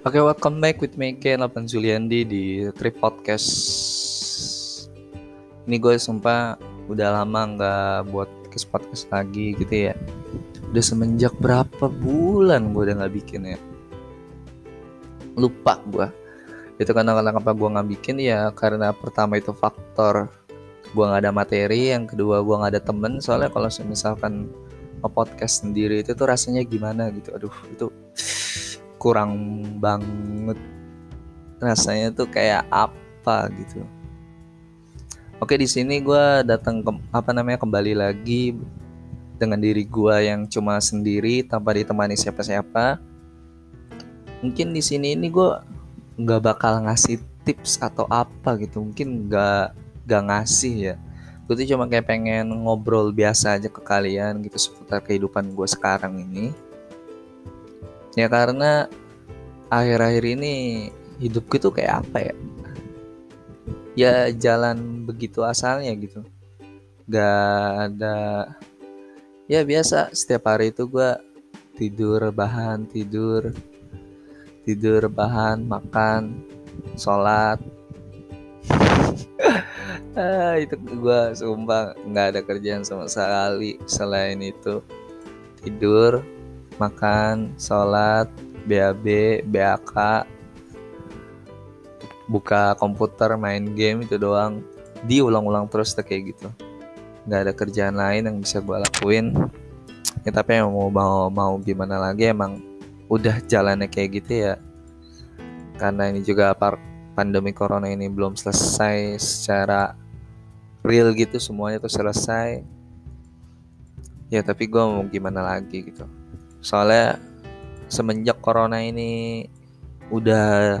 Oke, okay, welcome back with me Ken Lapan Juliandi di Trip Podcast. Ini gue sumpah udah lama nggak buat podcast podcast lagi gitu ya. Udah semenjak berapa bulan gue udah nggak bikin ya. Lupa gue. Itu karena kenapa gue nggak bikin ya karena pertama itu faktor gue nggak ada materi, yang kedua gue nggak ada temen. Soalnya kalau misalkan podcast sendiri itu tuh rasanya gimana gitu. Aduh itu kurang banget rasanya tuh kayak apa gitu. Oke di sini gue datang ke apa namanya kembali lagi dengan diri gue yang cuma sendiri tanpa ditemani siapa-siapa. Mungkin di sini ini gue nggak bakal ngasih tips atau apa gitu mungkin nggak nggak ngasih ya. Gue tuh cuma kayak pengen ngobrol biasa aja ke kalian gitu seputar kehidupan gue sekarang ini ya karena akhir-akhir ini hidupku tuh kayak apa ya? Ya jalan begitu asalnya gitu. Gak ada ya biasa setiap hari itu gue tidur bahan tidur tidur bahan makan sholat. Ah, itu gue sumpah nggak ada kerjaan sama sekali selain itu. Tidur makan, sholat, BAB, BAK, buka komputer, main game itu doang. Diulang-ulang terus tuh kayak gitu. Gak ada kerjaan lain yang bisa gue lakuin. Ya tapi yang mau mau mau gimana lagi emang udah jalannya kayak gitu ya. Karena ini juga pandemi corona ini belum selesai secara real gitu semuanya tuh selesai. Ya tapi gue mau gimana lagi gitu soalnya semenjak corona ini udah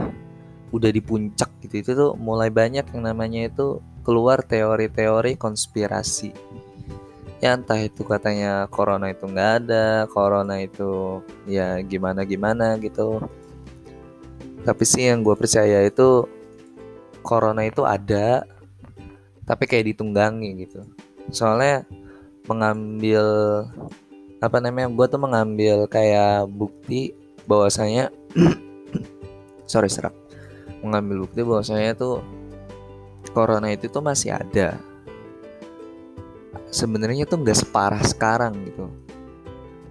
udah di puncak gitu. Itu tuh mulai banyak yang namanya itu keluar teori-teori konspirasi. Ya entah itu katanya corona itu nggak ada corona itu ya gimana gimana gitu. Tapi sih yang gue percaya itu corona itu ada tapi kayak ditunggangi gitu. Soalnya mengambil apa namanya gue tuh mengambil kayak bukti bahwasanya sorry serak. Mengambil bukti bahwasanya tuh corona itu tuh masih ada. Sebenarnya tuh nggak separah sekarang gitu.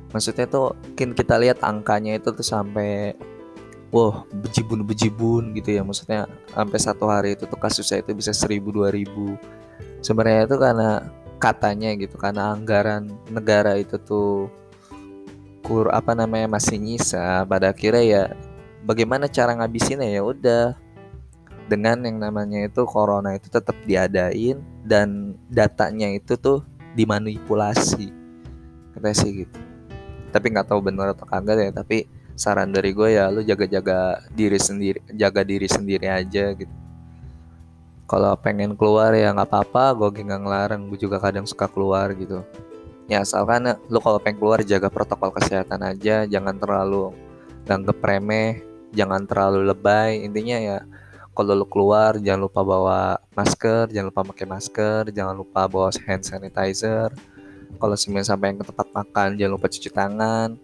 Maksudnya tuh mungkin kita lihat angkanya itu tuh sampai wow bejibun bejibun gitu ya. Maksudnya sampai satu hari itu tuh kasusnya itu bisa seribu dua ribu. Sebenarnya itu karena katanya gitu karena anggaran negara itu tuh kur apa namanya masih nyisa. Pada akhirnya ya bagaimana cara ngabisinnya? Ya udah dengan yang namanya itu corona itu tetap diadain dan datanya itu tuh dimanipulasi. Kata sih gitu. Tapi nggak tahu benar atau kagak ya tapi saran dari gue ya lu jaga-jaga diri sendiri jaga diri sendiri aja gitu kalau pengen keluar ya nggak apa-apa gue nggak ngelarang gue juga kadang suka keluar gitu. Ya asalkan lu kalau pengen keluar jaga protokol kesehatan aja jangan terlalu nganggep remeh jangan terlalu lebay. Intinya ya kalau lu keluar jangan lupa bawa masker jangan lupa pakai masker jangan lupa bawa hand sanitizer. Kalau semuanya sampai ke tempat makan jangan lupa cuci tangan.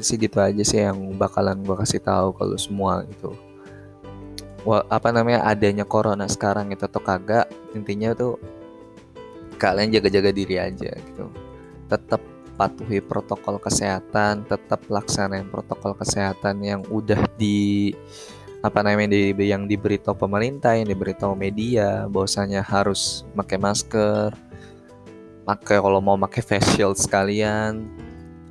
Sih gitu aja sih yang bakalan gue kasih tahu kalau semua gitu apa namanya adanya corona sekarang itu atau kagak intinya tuh kalian jaga-jaga diri aja gitu. Tetap patuhi protokol kesehatan tetap laksanain protokol kesehatan yang udah di apa namanya di, yang diberitahu pemerintah yang diberitahu media bahwasanya harus pakai masker pakai kalau mau pakai face shield sekalian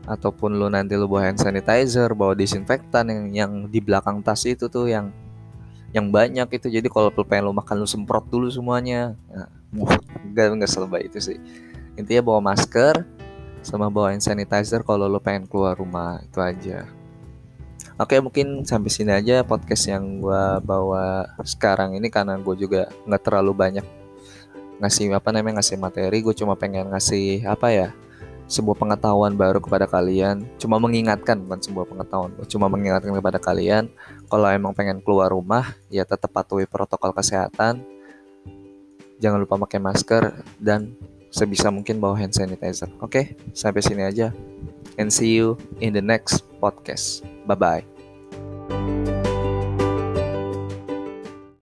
ataupun lu nanti lu bawa hand sanitizer bawa disinfektan yang yang di belakang tas itu tuh yang yang banyak itu. Jadi kalau pengen lo makan lo semprot dulu semuanya. Nah, enggak enggak selebay itu sih. Intinya bawa masker sama bawa hand sanitizer kalau lo pengen keluar rumah itu aja. Oke mungkin sampai sini aja podcast yang gue bawa sekarang ini karena gue juga nggak terlalu banyak ngasih apa namanya ngasih materi. Gue cuma pengen ngasih apa ya sebuah pengetahuan baru kepada kalian. Cuma mengingatkan bukan sebuah pengetahuan. Cuma mengingatkan kepada kalian kalau emang pengen keluar rumah ya tetap patuhi protokol kesehatan. Jangan lupa pakai masker dan sebisa mungkin bawa hand sanitizer. Oke sampai sini aja. And see you in the next podcast. Bye bye